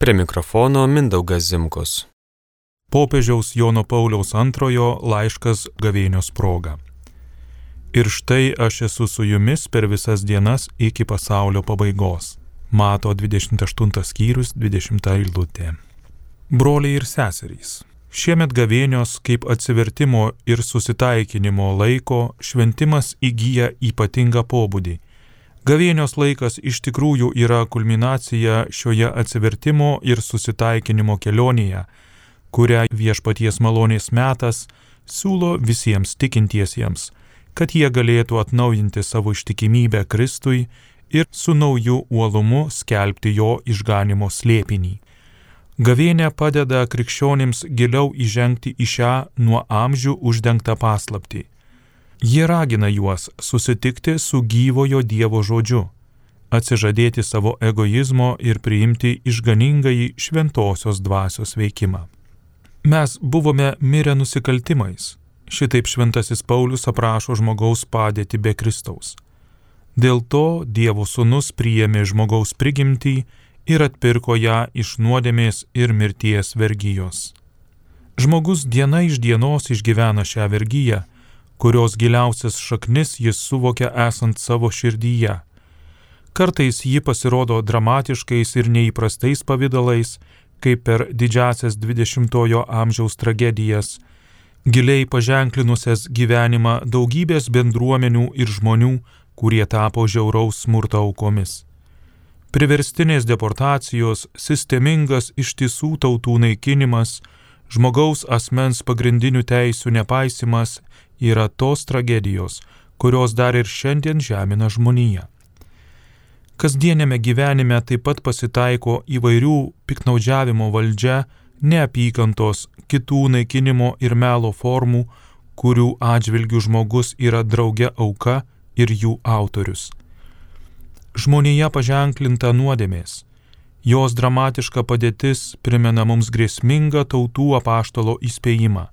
Prie mikrofono Mindaugas Zimkus. Popiežiaus Jono Pauliaus antrojo laiškas gavėnios proga. Ir štai aš esu su jumis per visas dienas iki pasaulio pabaigos. Mato 28 skyrius 20 eilutė. Broliai ir seserys. Šiemet gavėnios kaip atsivertimo ir susitaikinimo laiko šventimas įgyja ypatingą pobūdį Gavėnios laikas iš tikrųjų yra kulminacija šioje atsivertimo ir susitaikinimo kelionėje, kurią viešpaties malonės metas siūlo visiems tikintiesiems, kad jie galėtų atnaujinti savo ištikimybę Kristui ir su nauju uolumu skelbti jo išganimo slėpinį. Gavėnė padeda krikščionims giliau įžengti į šią nuo amžių uždengtą paslaptį Jie ragina juos susitikti su gyvojo Dievo žodžiu, atsižadėti savo egoizmo ir priimti išganingai šventosios dvasios veikimą. Mes buvome mirę nusikaltimais. Šitaip šventasis Paulius aprašo žmogaus padėtį be Kristaus. Dėl to Dievo sūnus priėmė žmogaus prigimtį ir atpirko ją iš nuodėmės ir mirties vergyjos. Žmogus diena iš dienos išgyvena šią vergyją kurios giliausias šaknis jis suvokia esant savo širdyje. Kartais ji pasirodo dramatiškais ir neįprastais pavydalais, kaip per didžiasias 20-ojo amžiaus tragedijas, giliai paženklinusias gyvenimą daugybės bendruomenių ir žmonių, kurie tapo žiauraus smurto aukomis. Priverstinės deportacijos, sistemingas ištisų tautų naikinimas, žmogaus asmens pagrindinių teisių nepaisimas yra tos tragedijos, kurios dar ir šiandien žemina žmoniją. Kasdienėme gyvenime taip pat pasitaiko įvairių piknaudžiavimo valdžia, neapykantos, kitų naikinimo ir melo formų, kurių atžvilgių žmogus yra drauge auka ir jų autorius. Žmonėje paženklinta nuodėmės. Jos dramatiška padėtis primena mums grėsmingą tautų apaštalo įspėjimą.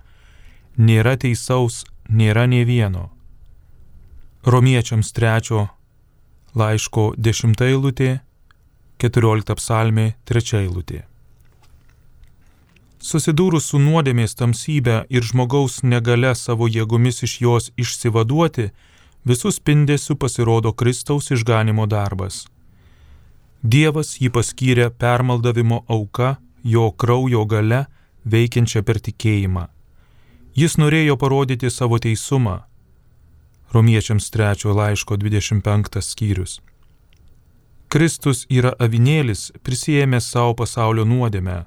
Nėra teisaus nėra ne vieno. Romiečiams trečio laiško dešimta eilutė, keturiolikta psalmė trečia eilutė. Susidūrus su nuodėmės tamsybė ir žmogaus negale savo jėgomis iš jos išsivaduoti, visus spindesiu pasirodo Kristaus išganimo darbas. Dievas jį paskyrė permaldavimo auka, jo kraujo gale, veikiančia per tikėjimą. Jis norėjo parodyti savo teisumą. Romiečiams trečio laiško 25 skyrius. Kristus yra avinėlis, prisėmė savo pasaulio nuodėmę.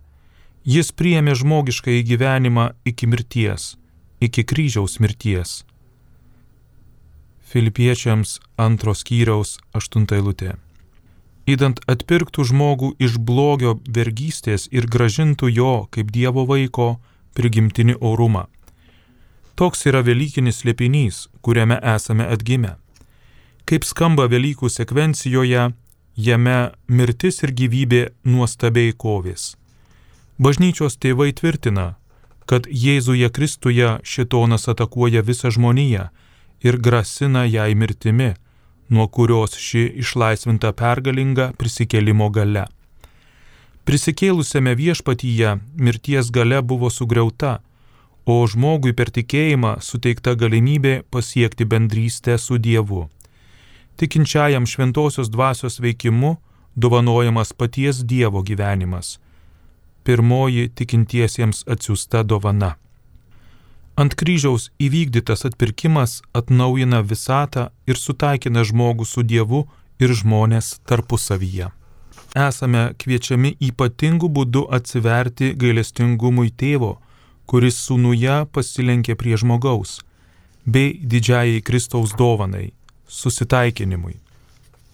Jis priėmė žmogišką į gyvenimą iki mirties, iki kryžiaus mirties. Filipiečiams antros skyriaus aštunta eilutė. Įdant atpirktų žmogų iš blogio vergystės ir gražintų jo kaip Dievo vaiko prigimtinį orumą. Toks yra Velykinis slėpinys, kuriame esame atgimę. Kaip skamba Velykų sekvencijoje, jame mirtis ir gyvybė nuostabiai kovės. Bažnyčios tėvai tvirtina, kad Jėzuje Kristuje šitonas atakuoja visą žmoniją ir grasina jai mirtimi, nuo kurios ši išlaisvinta pergalinga prisikelimo gale. Prisikėlusiame viešpatyje mirties gale buvo sugriauta, o žmogui per tikėjimą suteikta galimybė pasiekti bendrystę su Dievu. Tikinčiajam šventosios dvasios veikimu dovanojamas paties Dievo gyvenimas. Pirmoji tikintiesiems atsiųsta dovana. Ant kryžiaus įvykdytas atpirkimas atnaujina visatą ir sutaikina žmogų su Dievu ir žmonės tarpusavyje. Esame kviečiami ypatingų būdų atsiverti gailestingumui tėvo, kuris sūnuje pasilenkė prie žmogaus, bei didžiajai Kristaus dovanai - susitaikinimui.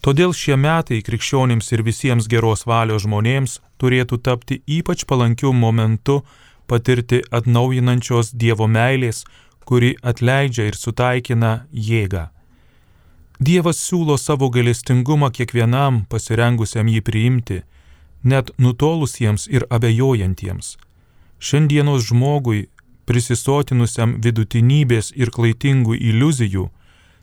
Todėl šie metai krikščionims ir visiems geros valios žmonėms turėtų tapti ypač palankiu momentu patirti atnaujinančios Dievo meilės, kuri atleidžia ir sutaikina jėgą. Dievas siūlo savo galestingumą kiekvienam pasirengusiam jį priimti, net nutolusiems ir abejojantiems. Šiandienos žmogui, prisisotinusiam vidutinybės ir klaidingų iliuzijų,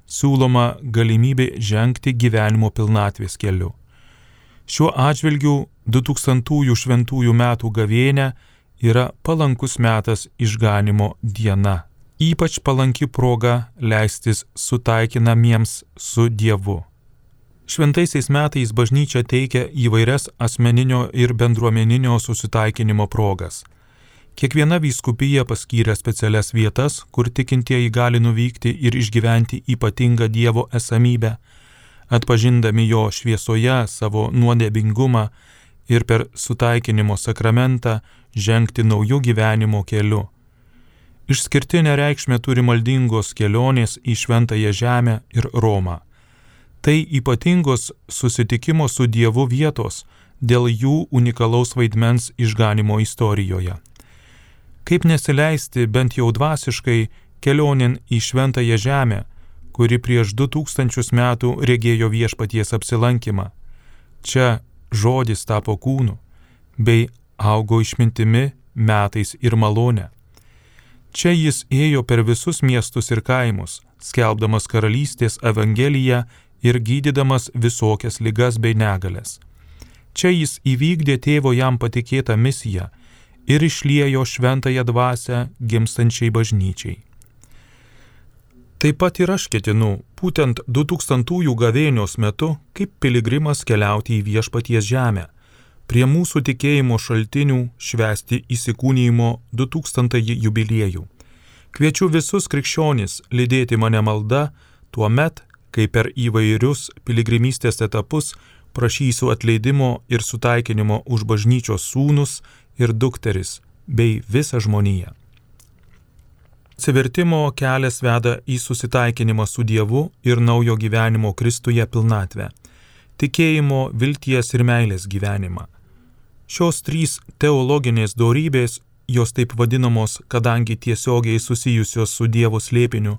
siūloma galimybė žengti gyvenimo pilnatvės keliu. Šiuo atžvilgiu 2000 šventųjų metų gavėnė yra palankus metas išganimo diena. Ypač palanki proga leistis sutaikinamiems su Dievu. Šventaisiais metais bažnyčia teikia įvairias asmeninio ir bendruomeninio susitaikinimo progas. Kiekviena vyskupija paskyrė specialias vietas, kur tikintieji gali nuvykti ir išgyventi ypatingą Dievo esamybę, atpažindami jo šviesoje savo nuodėbingumą ir per sutaikinimo sakramentą žengti naujų gyvenimo keliu. Išskirtinę reikšmę turi maldingos kelionės į Šventąją Žemę ir Romą. Tai ypatingos susitikimo su Dievu vietos dėl jų unikalaus vaidmens išganimo istorijoje. Kaip nesileisti bent jau dvasiškai kelionin į šventąją žemę, kuri prieš du tūkstančius metų regėjo viešpaties apsilankimą. Čia žodis tapo kūnu, bei augo išmintimi, metais ir malone. Čia jis ėjo per visus miestus ir kaimus, skelbdamas karalystės evangeliją ir gydydamas visokias ligas bei negalės. Čia jis įvykdė tėvo jam patikėtą misiją ir išliejo šventąją dvasę gimstančiai bažnyčiai. Taip pat ir aš ketinu, būtent 2000-ųjų gavėnios metu, kaip piligrimas keliauti į viešpaties žemę, prie mūsų tikėjimo šaltinių švesti įsikūnymo 2000-ąjį jubiliejų. Kviečiu visus krikščionis lydėti mane malda tuo met, kai per įvairius piligrimystės etapus prašysiu atleidimo ir sutaikinimo už bažnyčios sūnus ir dukteris bei visą žmoniją. Atsivertimo kelias veda į susitaikinimą su Dievu ir naujo gyvenimo Kristuje pilnatvę - tikėjimo, vilties ir meilės gyvenimą. Šios trys teologinės dorybės, jos taip vadinamos, kadangi tiesiogiai susijusios su Dievo slėpiniu,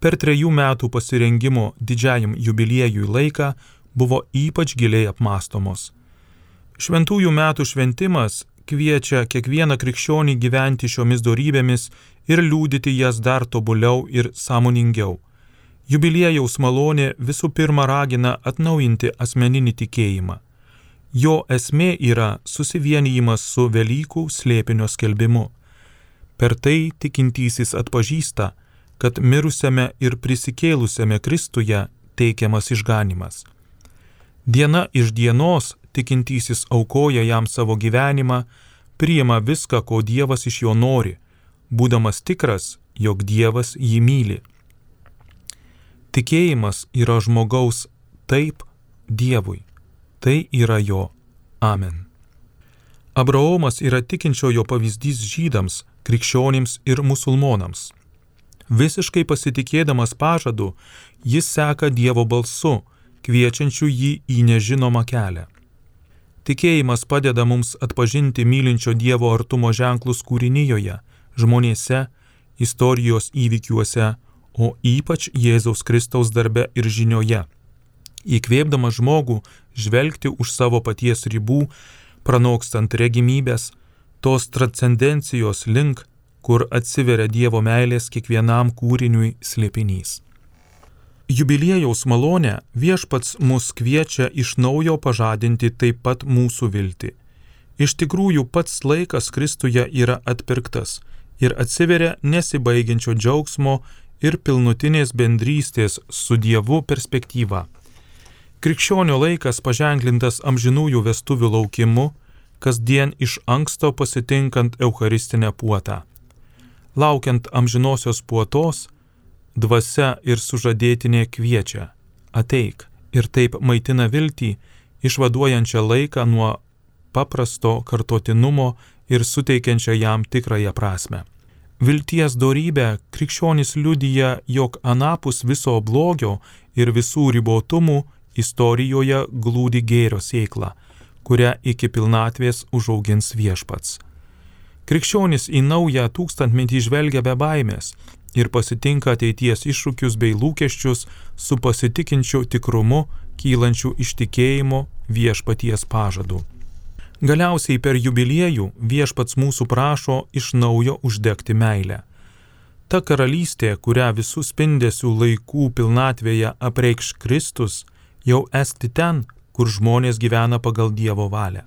per trejų metų pasirengimo didžiajam jubiliejui laiką buvo ypač giliai apmastomos. Šventųjų metų šventimas kviečia kiekvieną krikščionį gyventi šiomis darybėmis ir liūdyti jas dar tobuliau ir sąmoningiau. Jubiliejaus malonė visų pirma ragina atnaujinti asmeninį tikėjimą. Jo esmė yra susivienijimas su Velykų slėpinio skelbimu. Per tai tikintysis atpažįsta, kad mirusiame ir prisikėlusiame Kristuje teikiamas išganimas. Diena iš dienos tikintysis aukoja jam savo gyvenimą, priima viską, ko Dievas iš jo nori, būdamas tikras, jog Dievas jį myli. Tikėjimas yra žmogaus taip Dievui, tai yra jo Amen. Abraomas yra tikinčiojo pavyzdys žydams, krikščionims ir musulmonams. Visiškai pasitikėdamas pažadu, jis seka Dievo balsu, kviečiančiu jį į nežinomą kelią. Tikėjimas padeda mums atpažinti mylinčio Dievo artumo ženklus kūrinyjoje, žmonėse, istorijos įvykiuose, o ypač Jėzaus Kristaus darbe ir žinioje. Įkvėpdama žmogų žvelgti už savo paties ribų, pranokstant regimybės, tos transcendencijos link, kur atsiveria Dievo meilės kiekvienam kūriniui slėpinys. Jubiliejaus malonę viešpats mus kviečia iš naujo pažadinti taip pat mūsų viltį. Iš tikrųjų pats laikas Kristuje yra atpirktas ir atsiveria nesibaigiančio džiaugsmo ir pilnutinės bendrystės su Dievu perspektyva. Krikščionio laikas paženklintas amžinųjų vestuvių laukimu, kasdien iš anksto pasitinkant Eucharistinę puotą. Laukiant amžinosios puotos, dvasia ir sužadėtinė kviečia - ateik ir taip maitina viltį, išvaduojančią laiką nuo paprasto kartotinumo ir suteikiančią jam tikrąją prasme. Vilties dorybę krikščionis liudyja, jog anapus viso blogio ir visų ribotumų istorijoje glūdi gėrio sėkla, kurią iki pilnatvės užaugins viešpats. Krikščionis į naują tūkstantmetį žvelgia be baimės, ir pasitinka ateities iššūkius bei lūkesčius su pasitikinčiu tikrumu, kylančiu iš tikėjimo viešpaties pažadu. Galiausiai per jubiliejų viešpats mūsų prašo iš naujo uždegti meilę. Ta karalystė, kurią visų spindesių laikų pilnatvėje apreikš Kristus, jau esti ten, kur žmonės gyvena pagal Dievo valią.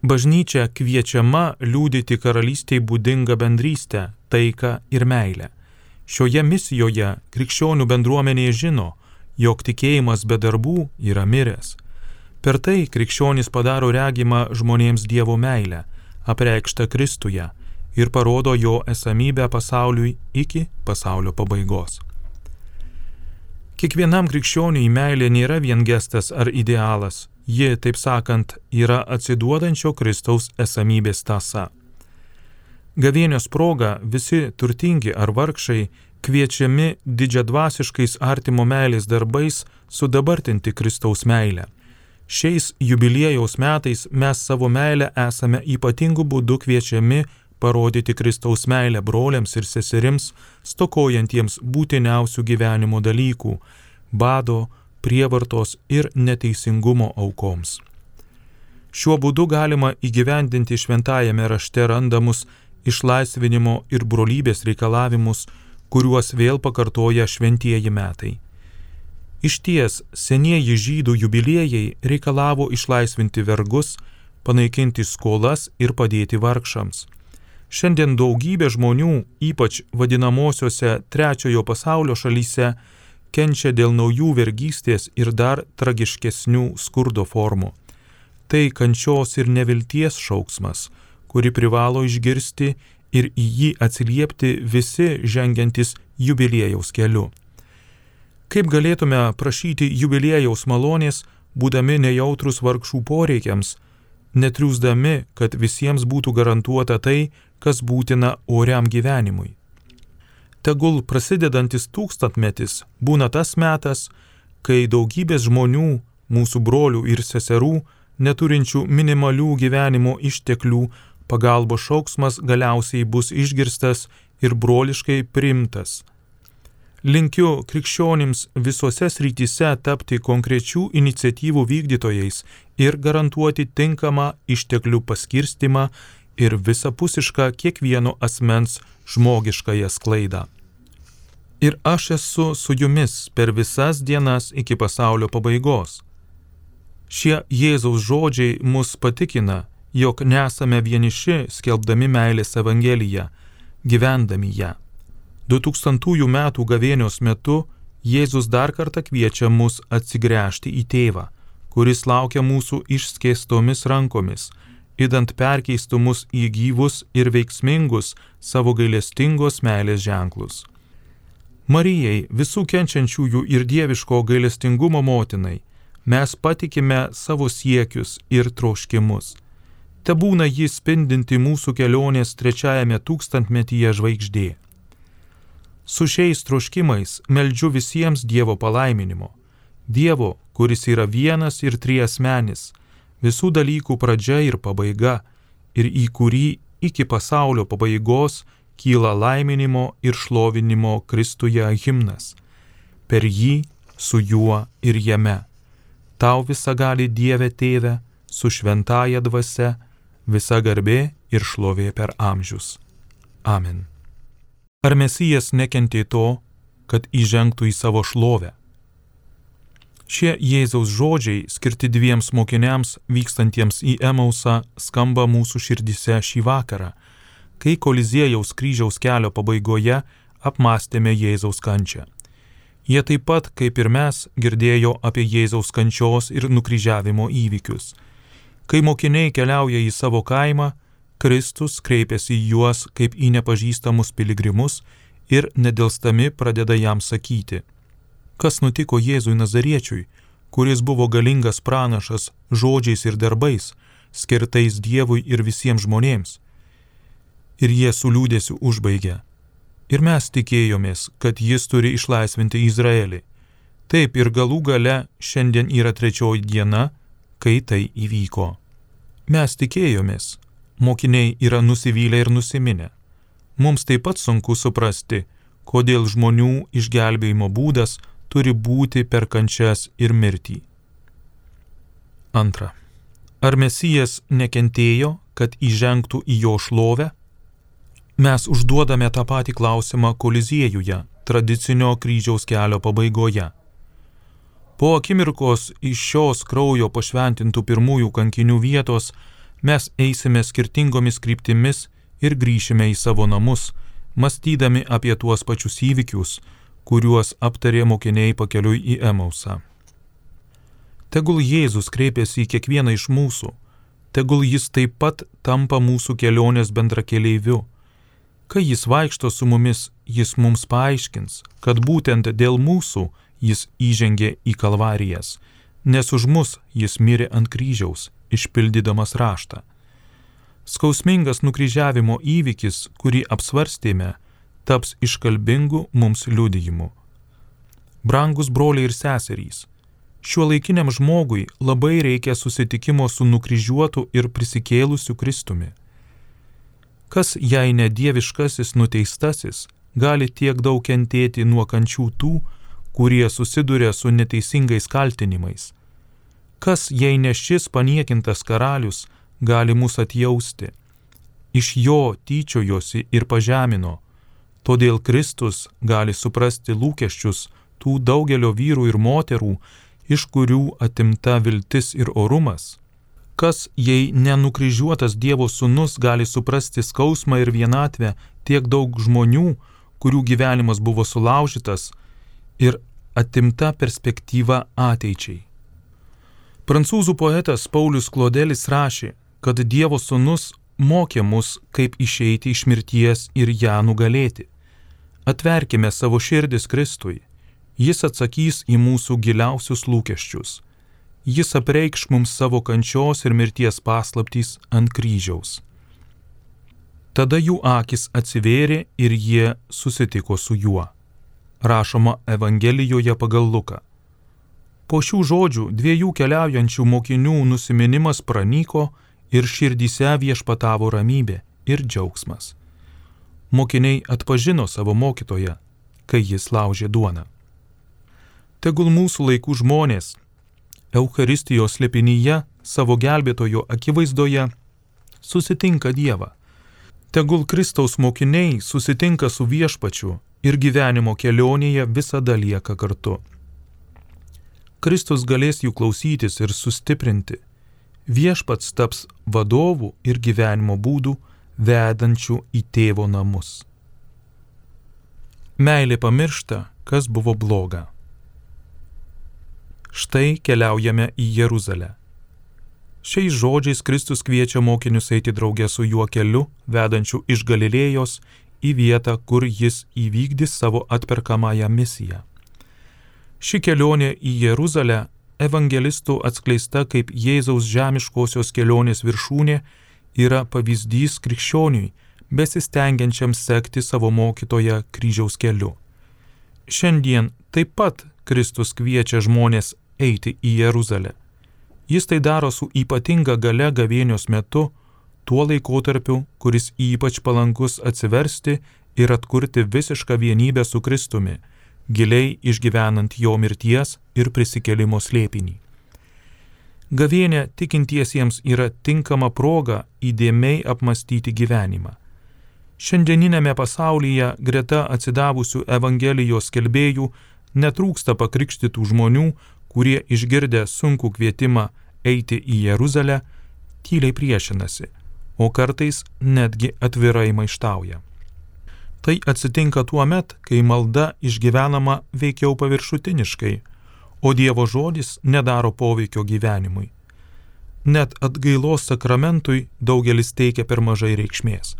Bažnyčia kviečiama liūdyti karalystiai būdingą bendrystę, taiką ir meilę. Šioje misijoje krikščionių bendruomenė žino, jog tikėjimas be darbų yra miręs. Per tai krikščionys padaro regimą žmonėms Dievo meilę, apreikštą Kristuje ir parodo jo esamybę pasauliui iki pasaulio pabaigos. Kiekvienam krikščioniui meilė nėra vien gestas ar idealas, ji, taip sakant, yra atsiduodančio Kristaus esamybės tasa. Gavėnios proga visi turtingi ar vargšai kviečiami didžiadvasiškais artimo meilės darbais sudabartinti Kristaus meilę. Šiais jubiliejaus metais mes savo meilę esame ypatingu būdu kviečiami parodyti Kristaus meilę broliams ir seserims, stokojantiems būtiniausių gyvenimo dalykų - bado, prievartos ir neteisingumo aukoms. Šiuo būdu galima įgyvendinti šventajame rašte randamus išlaisvinimo ir brolybės reikalavimus, kuriuos vėl pakartoja šventieji metai. Iš ties, senieji žydų jubiliejai reikalavo išlaisvinti vergus, panaikinti skolas ir padėti vargšams. Šiandien daugybė žmonių, ypač vadinamosiose trečiojo pasaulio šalyse, kenčia dėl naujų vergystės ir dar tragiškesnių skurdo formų. Tai kančios ir nevilties šauksmas, kuri privalo išgirsti ir į jį atsiliepti visi žengiantis jubiliejaus keliu. Kaip galėtume prašyti jubiliejaus malonės, būdami nejautrus vargšų poreikiams, netriūsdami, kad visiems būtų garantuota tai, kas būtina oriam gyvenimui tegul prasidedantis tūkstantmetis būna tas metas, kai daugybės žmonių, mūsų brolių ir seserų, neturinčių minimalių gyvenimo išteklių, pagalbo šauksmas galiausiai bus išgirstas ir broliškai primtas. Linkiu krikščionims visose srityse tapti konkrečių iniciatyvų vykdytojais ir garantuoti tinkamą išteklių paskirstimą ir visapusišką kiekvieno asmens žmogiškąją sklaidą. Ir aš esu su jumis per visas dienas iki pasaulio pabaigos. Šie Jėzaus žodžiai mus patikina, jog nesame vieniši skelbdami meilės Evangeliją, gyvendami ją. 2000 metų gavėnios metu Jėzus dar kartą kviečia mus atsigręžti į tėvą, kuris laukia mūsų išskėstomis rankomis idant perkeistų mus į gyvus ir veiksmingus savo gailestingos meilės ženklus. Marijai, visų kenčiančiųjų ir dieviško gailestingumo motinai, mes patikime savo siekius ir troškimus. Te būna jis spindinti mūsų kelionės trečiajame tūkstantmetyje žvaigždė. Su šiais troškimais meldžiu visiems Dievo palaiminimo. Dievo, kuris yra vienas ir triesmenis, visų dalykų pradžia ir pabaiga, ir į kurį iki pasaulio pabaigos kyla laiminimo ir šlovinimo Kristuje himnas. Per jį, su juo ir jame. Tau visa gali Dieve tėve, su šventaja dvasia, visa garbė ir šlovė per amžius. Amen. Ar Mesijas nekentė to, kad įžengtų į savo šlovę? Šie Jėzaus žodžiai, skirti dviems mokiniams vykstantiems į Emausą, skamba mūsų širdise šį vakarą, kai Koliziejaus kryžiaus kelio pabaigoje apmastėme Jėzaus kančią. Jie taip pat, kaip ir mes, girdėjo apie Jėzaus kančios ir nukryžiavimo įvykius. Kai mokiniai keliauja į savo kaimą, Kristus kreipiasi į juos kaip į nepažįstamus piligrimus ir nedėlstami pradeda jam sakyti – kas nutiko Jėzui Nazariečiui, kuris buvo galingas pranašas žodžiais ir darbais, skirtais Dievui ir visiems žmonėms. Ir jie su liūdėsiu užbaigė. Ir mes tikėjomės, kad jis turi išlaisvinti Izraelį. Taip ir galų gale šiandien yra trečioji diena, kai tai įvyko. Mes tikėjomės, mokiniai yra nusivylę ir nusiminę. Mums taip pat sunku suprasti, kodėl žmonių išgelbėjimo būdas turi būti per kančias ir mirtį. Antra. Ar Mesijas nekentėjo, kad įžengtų į jo šlovę? Mes užduodame tą patį klausimą koliziejuje, tradicinio kryžiaus kelio pabaigoje. Po akimirkos iš šios kraujo pašventintų pirmųjų kankinių vietos mes eisime skirtingomis kryptimis ir grįšime į savo namus, mąstydami apie tuos pačius įvykius, kuriuos aptarė mokiniai pakeliui į Emausą. Tegul Jėzus kreipiasi į kiekvieną iš mūsų, tegul jis taip pat tampa mūsų kelionės bendrakeleiviu. Kai jis vaikšto su mumis, jis mums paaiškins, kad būtent dėl mūsų jis įžengė į kalvarijas, nes už mus jis mirė ant kryžiaus, išpildydamas raštą. Skausmingas nukryžiavimo įvykis, kurį apsvarstėme, taps iškalbingu mums liudijimu. Brangus broliai ir seserys, šiuo laikiniam žmogui labai reikia susitikimo su nukryžiuotu ir prisikėlusiu Kristumi. Kas jei ne dieviškasis nuteistasis gali tiek daug kentėti nuo kančių tų, kurie susiduria su neteisingais kaltinimais? Kas jei ne šis paniekintas karalius gali mus atjausti? Iš jo tyčiojosi ir pažemino, todėl Kristus gali suprasti lūkesčius tų daugelio vyrų ir moterų, iš kurių atimta viltis ir orumas Kas, jei nenukryžiuotas Dievo sūnus, gali suprasti skausmą ir vienatvę tiek daug žmonių, kurių gyvenimas buvo sulaužytas ir atimta perspektyva ateičiai. Prancūzų poetas Paulius Klodelis rašė, kad Dievo sūnus mokė mus, kaip išeiti iš mirties ir ją nugalėti. Atverkime savo širdis Kristui, jis atsakys į mūsų giliausius lūkesčius jis apreikš mums savo kančios ir mirties paslaptys ant kryžiaus. Tada jų akis atsivėrė ir jie susitiko su juo. Rašoma Evangelijoje pagal Luką. Po šių žodžių dviejų keliaujančių mokinių nusiminimas pranyko ir širdyse viešpatavo ramybė ir džiaugsmas. Mokiniai atpažino savo mokytoją, kai jis laužė duoną. Tegul mūsų laikų žmonės Eucharistijos slepinyje, savo gelbėtojo akivaizdoje, susitinka Dievą. Tegul Kristaus mokiniai susitinka su viešpačiu ir gyvenimo kelionėje visada lieka kartu. Kristus galės jų klausytis ir sustiprinti. Viešpats taps vadovų ir gyvenimo būdų vedančių į tėvo namus. Meilė pamiršta, kas buvo bloga. Štai keliaujame į Jeruzalę. Šiais žodžiais Kristus kviečia mokinius eiti draugė su juo keliu, vedančiu iš Galilėjos į vietą, kur jis įvykdys savo atperkamąją misiją. Ši kelionė į Jeruzalę evangelistų atskleista kaip Jėzaus žemiškosios kelionės viršūnė yra pavyzdys krikščioniui, besistengiančiam sekti savo mokytoją kryžiaus keliu. Šiandien taip pat Kristus kviečia žmonės eiti į Jeruzalę. Jis tai daro su ypatinga gale gavėnios metu, tuo laikotarpiu, kuris ypač palankus atsiversti ir atkurti visišką vienybę su Kristumi, giliai išgyvenant jo mirties ir prisikelimo slėpinį. Gavėnė tikintiesiems yra tinkama proga įdėmiai apmastyti gyvenimą. Šiandieninėme pasaulyje greta atsidavusių Evangelijos kelbėjų netrūksta pakrikštytų žmonių, kurie išgirdę sunkų kvietimą eiti į Jeruzalę, tyliai priešinasi, o kartais netgi atvirai maištauja. Tai atsitinka tuo met, kai malda išgyvenama veikiau paviršutiniškai, o Dievo žodis nedaro poveikio gyvenimui. Net atgailos sakramentui daugelis teikia per mažai reikšmės,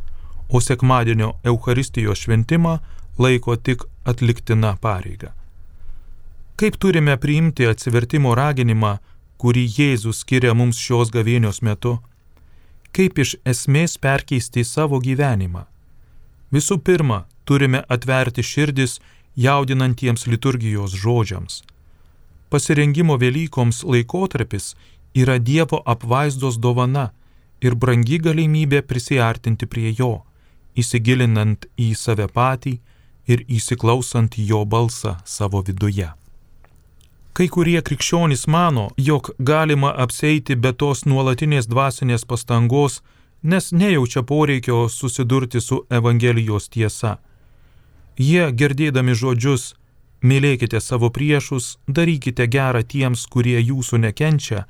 o sekmadienio Euharistijos šventimą laiko tik atliktina pareiga. Kaip turime priimti atsivertimo raginimą, kurį Jėzus skiria mums šios gavėnios metu? Kaip iš esmės perkeisti savo gyvenimą? Visų pirma, turime atverti širdis jaudinantiems liturgijos žodžiams. Pasirengimo Velykoms laikotarpis yra Dievo apvaizdos dovana ir brangi galimybė prisiartinti prie Jo, įsigilinant į save patį ir įsiklausant Jo balsą savo viduje. Kai kurie krikščionys mano, jog galima apseiti be tos nuolatinės dvasinės pastangos, nes nejaučia poreikio susidurti su Evangelijos tiesa. Jie girdėdami žodžius mylėkite savo priešus, darykite gerą tiems, kurie jūsų nekenčia,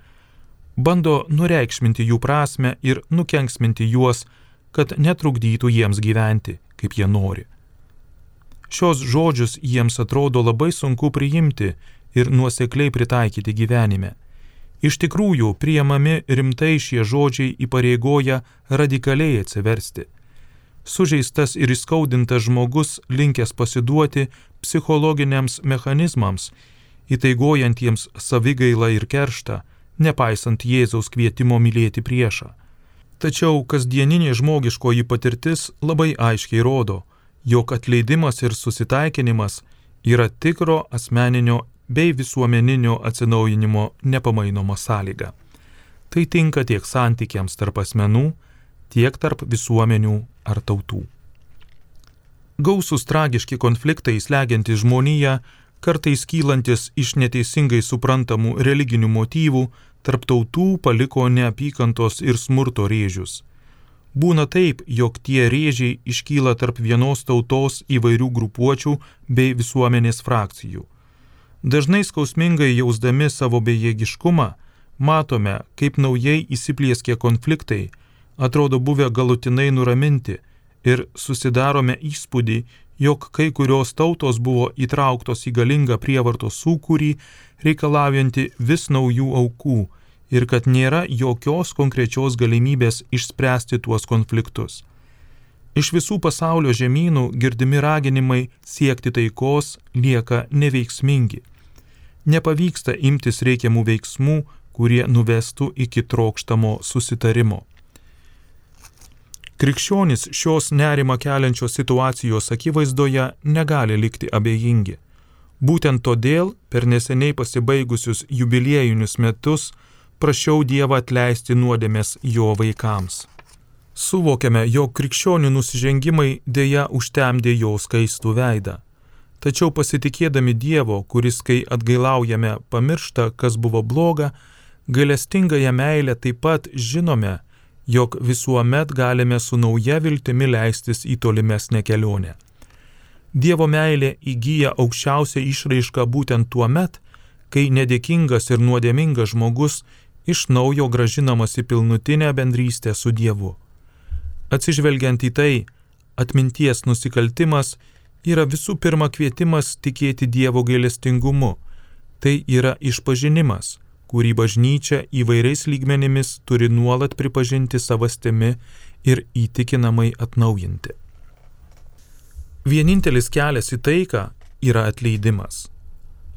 bando nureikšminti jų prasme ir nukenksminti juos, kad netrukdytų jiems gyventi, kaip jie nori. Šios žodžius jiems atrodo labai sunku priimti ir nuosekliai pritaikyti gyvenime. Iš tikrųjų, priemami rimtai šie žodžiai įpareigoja radikaliai atsiversti. Sužeistas ir įskaudintas žmogus linkęs pasiduoti psichologiniams mechanizmams, įtaigojantiems savigailą ir kerštą, nepaisant Jėzaus kvietimo mylėti priešą. Tačiau kasdieninė žmogiškoji patirtis labai aiškiai rodo, jog atleidimas ir susitaikinimas yra tikro asmeninio bei visuomeninio atsinaujinimo nepamainoma sąlyga. Tai tinka tiek santykiams tarp asmenų, tiek tarp visuomenių ar tautų. Gausus tragiški konfliktai slegiantys žmoniją, kartais kylantis iš neteisingai suprantamų religinių motyvų, tarp tautų paliko neapykantos ir smurto rėžius. Būna taip, jog tie rėžiai iškyla tarp vienos tautos įvairių grupuočių bei visuomenės frakcijų. Dažnai skausmingai jausdami savo bejėgiškumą, matome, kaip naujai įsiplieskie konfliktai atrodo buvę galutinai nuraminti ir susidarome įspūdį, jog kai kurios tautos buvo įtrauktos į galingą prievartos sūkurį, reikalaujantį vis naujų aukų ir kad nėra jokios konkrečios galimybės išspręsti tuos konfliktus. Iš visų pasaulio žemynų girdimi raginimai siekti taikos lieka neveiksmingi nepavyksta imtis reikiamų veiksmų, kurie nuvestų iki trokštamo susitarimo. Krikščionys šios nerima keliančios situacijos akivaizdoje negali likti abejingi. Būtent todėl per neseniai pasibaigusius jubiliejinius metus prašiau Dievą atleisti nuodėmės jo vaikams. Suvokiame, jog krikščionių nusižengimai dėja užtemdė jo skaistų veidą. Tačiau pasitikėdami Dievo, kuris, kai atgailaujame, pamiršta, kas buvo bloga, gailestingąją meilę taip pat žinome, jog visuomet galime su nauja viltimi leistis į tolimesnę kelionę. Dievo meilė įgyja aukščiausią išraišką būtent tuo met, kai nedėkingas ir nuodėmingas žmogus iš naujo gražinamas į pilnutinę bendrystę su Dievu. Atsižvelgiant į tai, atminties nusikaltimas yra visų pirma kvietimas tikėti Dievo gailestingumu. Tai yra išpažinimas, kurį bažnyčia įvairiais lygmenimis turi nuolat pripažinti savastimi ir įtikinamai atnaujinti. Vienintelis kelias į taiką yra atleidimas.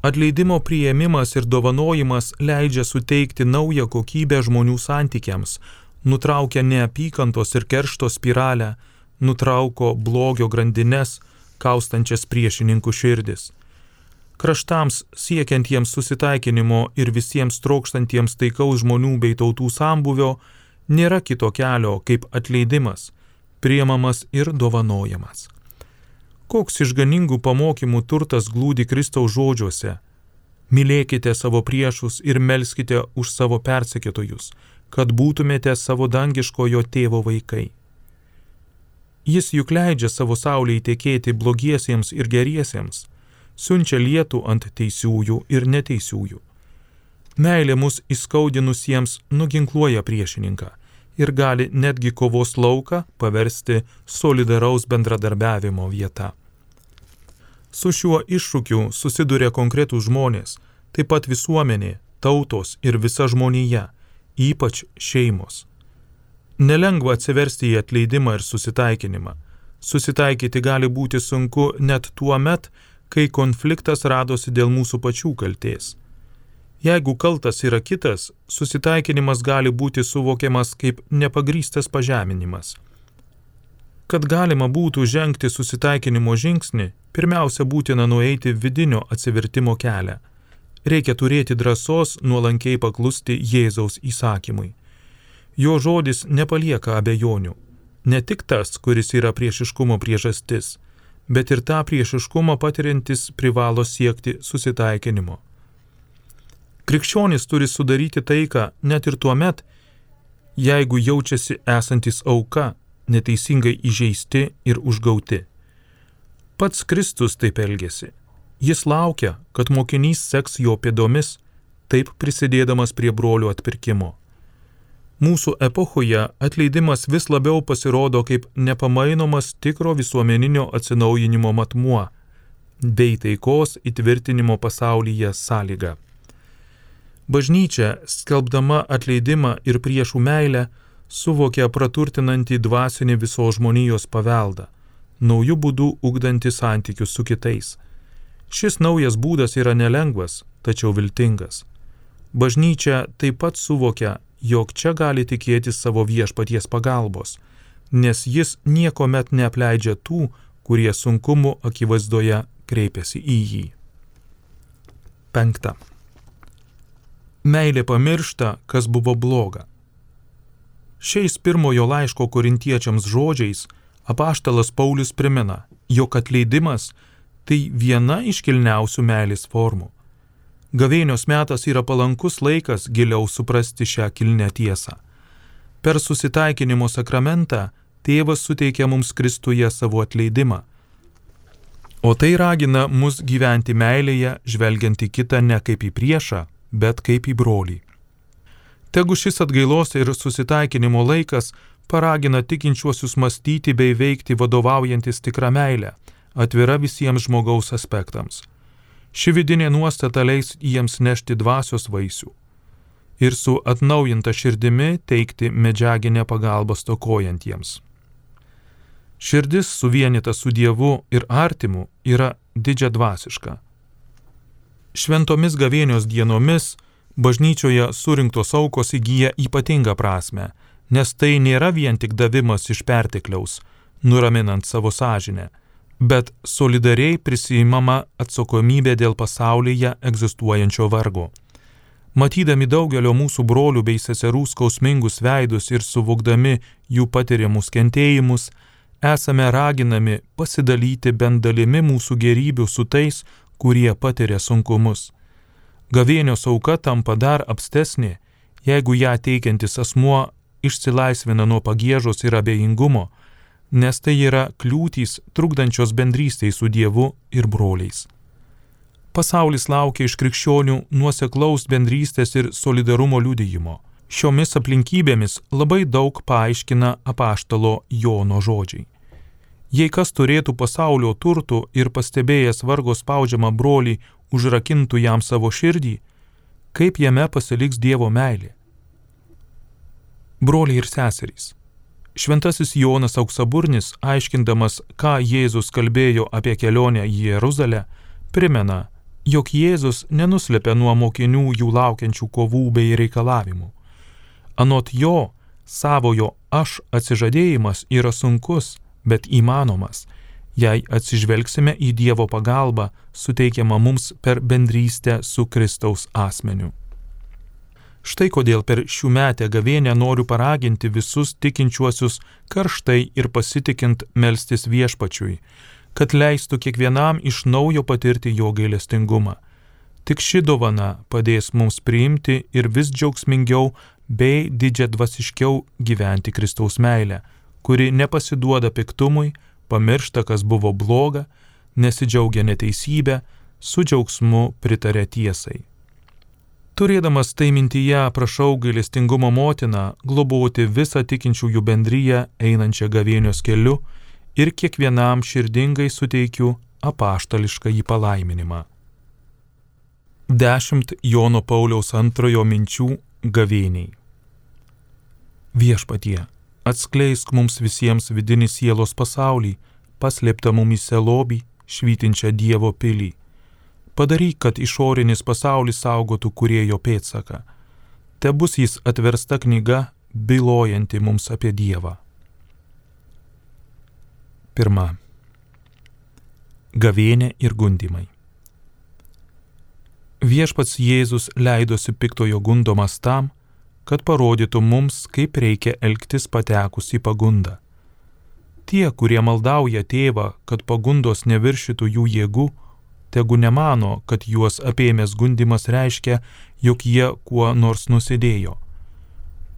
Atleidimo prieimimas ir dovanojimas leidžia suteikti naują kokybę žmonių santykiams, nutraukia neapykantos ir keršto spiralę, nutrauko blogio grandines, kaustančias priešininkų širdis. Kraštams siekiantiems susitaikinimo ir visiems trokštantiems taikaus žmonių bei tautų sambuvio nėra kito kelio kaip atleidimas, priemamas ir dovanojamas. Koks išganingų pamokymų turtas glūdi Kristaus žodžiuose - mylėkite savo priešus ir melskite už savo persekėtojus, kad būtumėte savo dangiškojo tėvo vaikai. Jis juk leidžia savo saulėje tekėti blogiesiems ir geriesiems, siunčia lietų ant teisiųjų ir neteisiųjų. Meilė mus įskaudinusiems nuginkluoja priešininką ir gali netgi kovos lauką paversti solidaraus bendradarbiavimo vieta. Su šiuo iššūkiu susiduria konkretūs žmonės, taip pat visuomenė, tautos ir visa žmonija, ypač šeimos. Nelengva atsiversti į atleidimą ir susitaikinimą. Susitaikyti gali būti sunku net tuo met, kai konfliktas radosi dėl mūsų pačių kalties. Jeigu kaltas yra kitas, susitaikinimas gali būti suvokiamas kaip nepagrystas pažeminimas. Kad galima būtų žengti susitaikinimo žingsnį, pirmiausia būtina nueiti vidinio atsivertimo kelią. Reikia turėti drąsos nuolankiai paklusti Jėzaus įsakymui. Jo žodis nepalieka abejonių. Ne tik tas, kuris yra priešiškumo priežastis, bet ir tą priešiškumą patiriantis privalo siekti susitaikinimo. Krikščionis turi sudaryti taiką net ir tuo met, jeigu jaučiasi esantis auka, neteisingai įžeisti ir užgauti. Pats Kristus taip elgėsi. Jis laukia, kad mokinys seks jo pėdomis, taip prisidėdamas prie brolių atpirkimo. Mūsų epochoje atleidimas vis labiau pasirodo kaip nepamainomas tikro visuomeninio atsinaujinimo matmuo bei taikos įtvirtinimo pasaulyje sąlyga. Bažnyčia, skelbdama atleidimą ir priešų meilę, suvokia praturtinantį dvasinį visos žmonijos paveldą, naujų būdų ugdantį santykius su kitais. Šis naujas būdas yra nelengvas, tačiau viltingas. Bažnyčia taip pat suvokia, jog čia gali tikėtis savo viešpaties pagalbos, nes jis nieko met neapleidžia tų, kurie sunkumų akivaizdoje kreipiasi į jį. Penkta. Meilė pamiršta, kas buvo bloga. Šiais pirmojo laiško korintiečiams žodžiais apaštalas Paulius primena, jog atleidimas tai viena iš kilniausių meilės formų. Gavėnios metas yra palankus laikas giliau suprasti šią kilnę tiesą. Per susitaikinimo sakramentą tėvas suteikia mums Kristuje savo atleidimą. O tai ragina mus gyventi meilėje, žvelgiant į kitą ne kaip į priešą, bet kaip į brolį. Tegu šis atgailos ir susitaikinimo laikas paragina tikinčiuosius mąstyti bei veikti vadovaujantis tikrą meilę, atvira visiems žmogaus aspektams. Ši vidinė nuostata leis jiems nešti dvasios vaisių ir su atnaujinta širdimi teikti medžiaginę pagalbą stokojantiems. Širdis suvienita su Dievu ir artimu yra didžia dvasiška šventomis gavėnios dienomis bažnyčioje surinktos aukos įgyja ypatingą prasme, nes tai nėra vien tik davimas iš pertekliaus, nuraminant savo sąžinę, bet solidariai prisijimama atsakomybė dėl pasaulyje egzistuojančio vargo. Matydami daugelio mūsų brolių bei seserų skausmingus veidus ir suvokdami jų patiriamus kentėjimus, esame raginami pasidalyti bent dalimi mūsų gerybių su tais, kurie patiria sunkumus. Gavėnios auka tampa dar apstesnė, jeigu ją teikiantis asmuo išsilaisvina nuo pagėžos ir abejingumo, nes tai yra kliūtys trukdančios bendrystėj su Dievu ir broliais. Pasaulis laukia iš krikščionių nuoseklaus bendrystės ir solidarumo liudijimo. Šiomis aplinkybėmis labai daug paaiškina apaštalo Jono žodžiai. Jei kas turėtų pasaulio turtų ir pastebėjęs vargo spaudžiamą brolį užrakintų jam savo širdį, kaip jame pasiliks Dievo meilė? Broliai ir seserys. Šventasis Jonas Auksaburnis, aiškindamas, ką Jėzus kalbėjo apie kelionę į Jeruzalę, primena, jog Jėzus nenuslėpė nuo mokinių jų laukiančių kovų bei reikalavimų. Anot jo, savojo aš atsižadėjimas yra sunkus, bet įmanomas, jei atsižvelgsime į Dievo pagalbą suteikiamą mums per bendrystę su Kristaus asmeniu. Štai kodėl per šių metę gavėnę noriu paraginti visus tikinčiuosius karštai ir pasitikint melstis viešpačiui, kad leistų kiekvienam iš naujo patirti jo gailestingumą. Tik ši dovana padės mums priimti ir vis džiaugsmingiau bei didžiadvasiškiau gyventi Kristaus meilę, kuri nepasiduoda piktumui, pamiršta, kas buvo bloga, nesidžiaugia neteisybė, su džiaugsmu pritarė tiesai. Turėdamas tai mintyje, prašau gailestingumo motiną globoti visą tikinčiųjų bendryją einančią gavėnios keliu ir kiekvienam širdingai suteikiu apaštališką į palaiminimą. Dešimt Jono Pauliaus antrojo minčių gavėniai. Viešpatie, Atskleisk mums visiems vidinį sielos pasaulį, paslėptą mumise lobį, švytinčią Dievo pilį. Padaryk, kad išorinis pasaulis saugotų kurėjo pėtsaką. Te bus jis atversta knyga, bylojanti mums apie Dievą. Pirma. Gavėnė ir gundimai. Viešpats Jėzus leidosi piktojo gundomas tam, kad parodytų mums, kaip reikia elgtis patekus į pagundą. Tie, kurie maldauja tėvą, kad pagundos neviršytų jų jėgų, tegu nemano, kad juos apėmęs gundimas reiškia, jog jie kuo nors nusidėjo.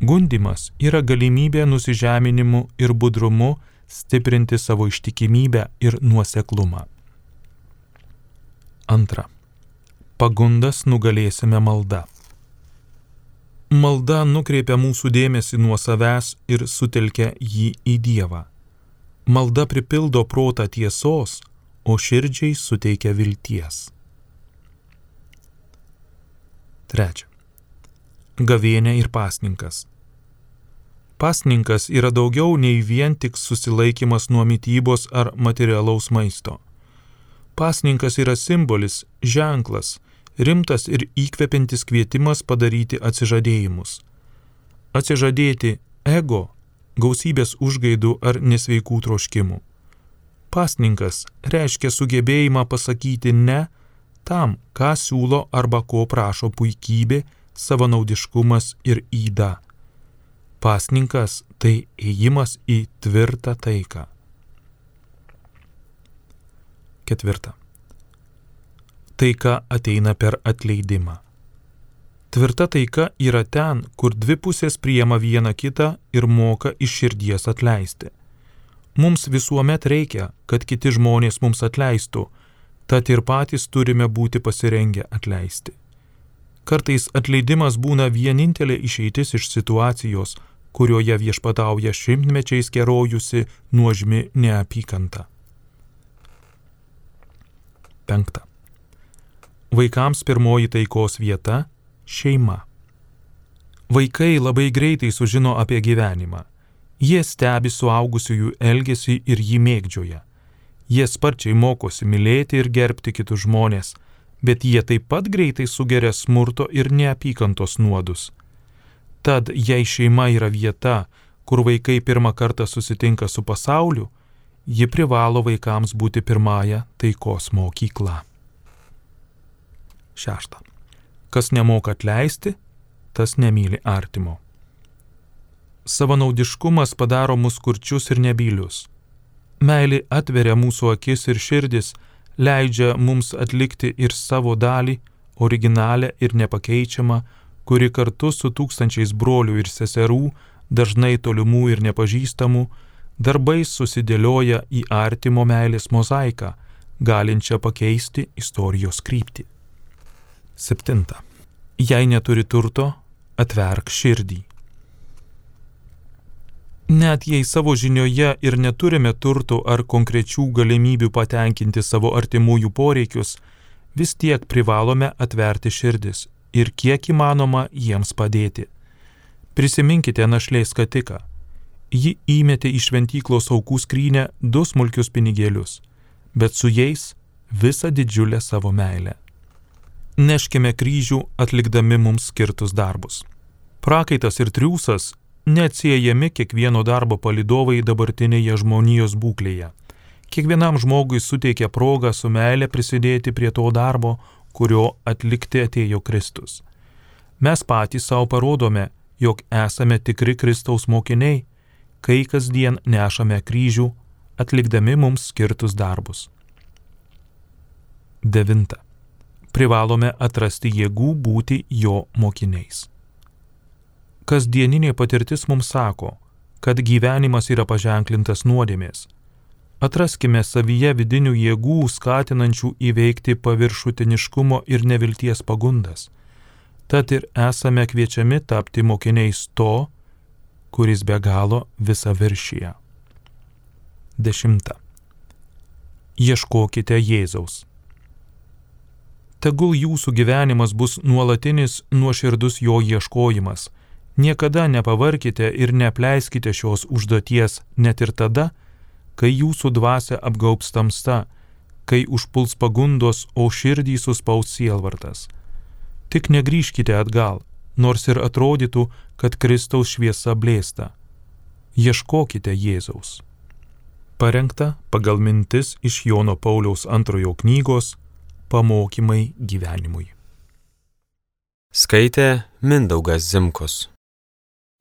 Gundimas yra galimybė nusižeminimu ir budrumu stiprinti savo ištikimybę ir nuoseklumą. Antra. Pagundas nugalėsime malda. Malda nukreipia mūsų dėmesį nuo savęs ir sutelkia jį į Dievą. Malda pripildo protą tiesos, o širdžiai suteikia vilties. Trečia. Gavėnė ir pasninkas. Pasninkas yra daugiau nei vien tik susilaikimas nuo mytybos ar materialaus maisto. Pasninkas yra simbolis, ženklas, rimtas ir įkvepiantis kvietimas padaryti atsižadėjimus. Atsižadėti ego, gausybės užgaidų ar nesveikų troškimų. Pasninkas reiškia sugebėjimą pasakyti ne tam, ką siūlo arba ko prašo puikybė, savanaudiškumas ir įda. Pasninkas tai ėjimas į tvirtą taiką. Ketvirta. Taika ateina per atleidimą. Tvirta taika yra ten, kur dvi pusės priema vieną kitą ir moka iš širdies atleisti. Mums visuomet reikia, kad kiti žmonės mums atleistų, tad ir patys turime būti pasirengę atleisti. Kartais atleidimas būna vienintelė išeitis iš situacijos, kurioje viešpatauja šimtmečiais kerojusi nuožmi neapykanta. Penkta. Vaikams pirmoji taikos vieta - šeima. Vaikai labai greitai sužino apie gyvenimą. Jie stebi suaugusiųjų elgesį ir jį mėgdžioja. Jie sparčiai mokosi mylėti ir gerbti kitus žmonės, bet jie taip pat greitai sugeria smurto ir neapykantos nuodus. Tad jei šeima yra vieta, kur vaikai pirmą kartą susitinka su pasauliu, ji privalo vaikams būti pirmąją taikos mokykla. Šešta. Kas nemoka atleisti, tas nemyli artimo. Savanaudiškumas padaro mus kurčius ir nebylius. Meilė atveria mūsų akis ir širdis, leidžia mums atlikti ir savo dalį, originalią ir nepakeičiamą, kuri kartu su tūkstančiais brolių ir seserų, dažnai tolimų ir nepažįstamų, darbais susidėlioja į artimo meilės mozaiką, galinčią pakeisti istorijos kryptį. Septinta. Jei neturi turto, atverk širdį. Net jei savo žinioje ir neturime turtų ar konkrečių galimybių patenkinti savo artimųjų poreikius, vis tiek privalome atverti širdis ir kiek įmanoma jiems padėti. Prisiminkite našlės skatiką. Ji įmetė į šventyklos aukų skrynę du smulkius pinigėlius, bet su jais visą didžiulę savo meilę. Neškime kryžių atlikdami mums skirtus darbus. Prakaitas ir triūsas neatsiejami kiekvieno darbo palidovai dabartinėje žmonijos būklėje. Kiekvienam žmogui suteikia progą su meilė prisidėti prie to darbo, kurio atlikti atėjo Kristus. Mes patys savo parodome, jog esame tikri Kristaus mokiniai, kai kasdien nešame kryžių, atlikdami mums skirtus darbus. 9. Privalome atrasti jėgų būti jo mokiniais kasdieninė patirtis mums sako, kad gyvenimas yra paženklintas nuodėmės. Atraskime savyje vidinių jėgų skatinančių įveikti paviršutiniškumo ir nevilties pagundas. Tad ir esame kviečiami tapti mokiniais to, kuris be galo visą viršyje. Dešimta. Ieškokite Jėzaus. Tegul jūsų gyvenimas bus nuolatinis nuoširdus jo ieškojimas – Niekada nepavarkite ir neapleiskite šios užduoties net ir tada, kai jūsų dvasia apgaubs tamsta, kai užpuls pagundos, o širdį suspaus sielvartas. Tik negryžkite atgal, nors ir atrodytų, kad Kristaus šviesa blėsta. Ieškokite Jėzaus. Parengta pagal mintis iš Jono Pauliaus antrojo knygos Pamokymai gyvenimui. Skaitė Mindaugas Zimkus.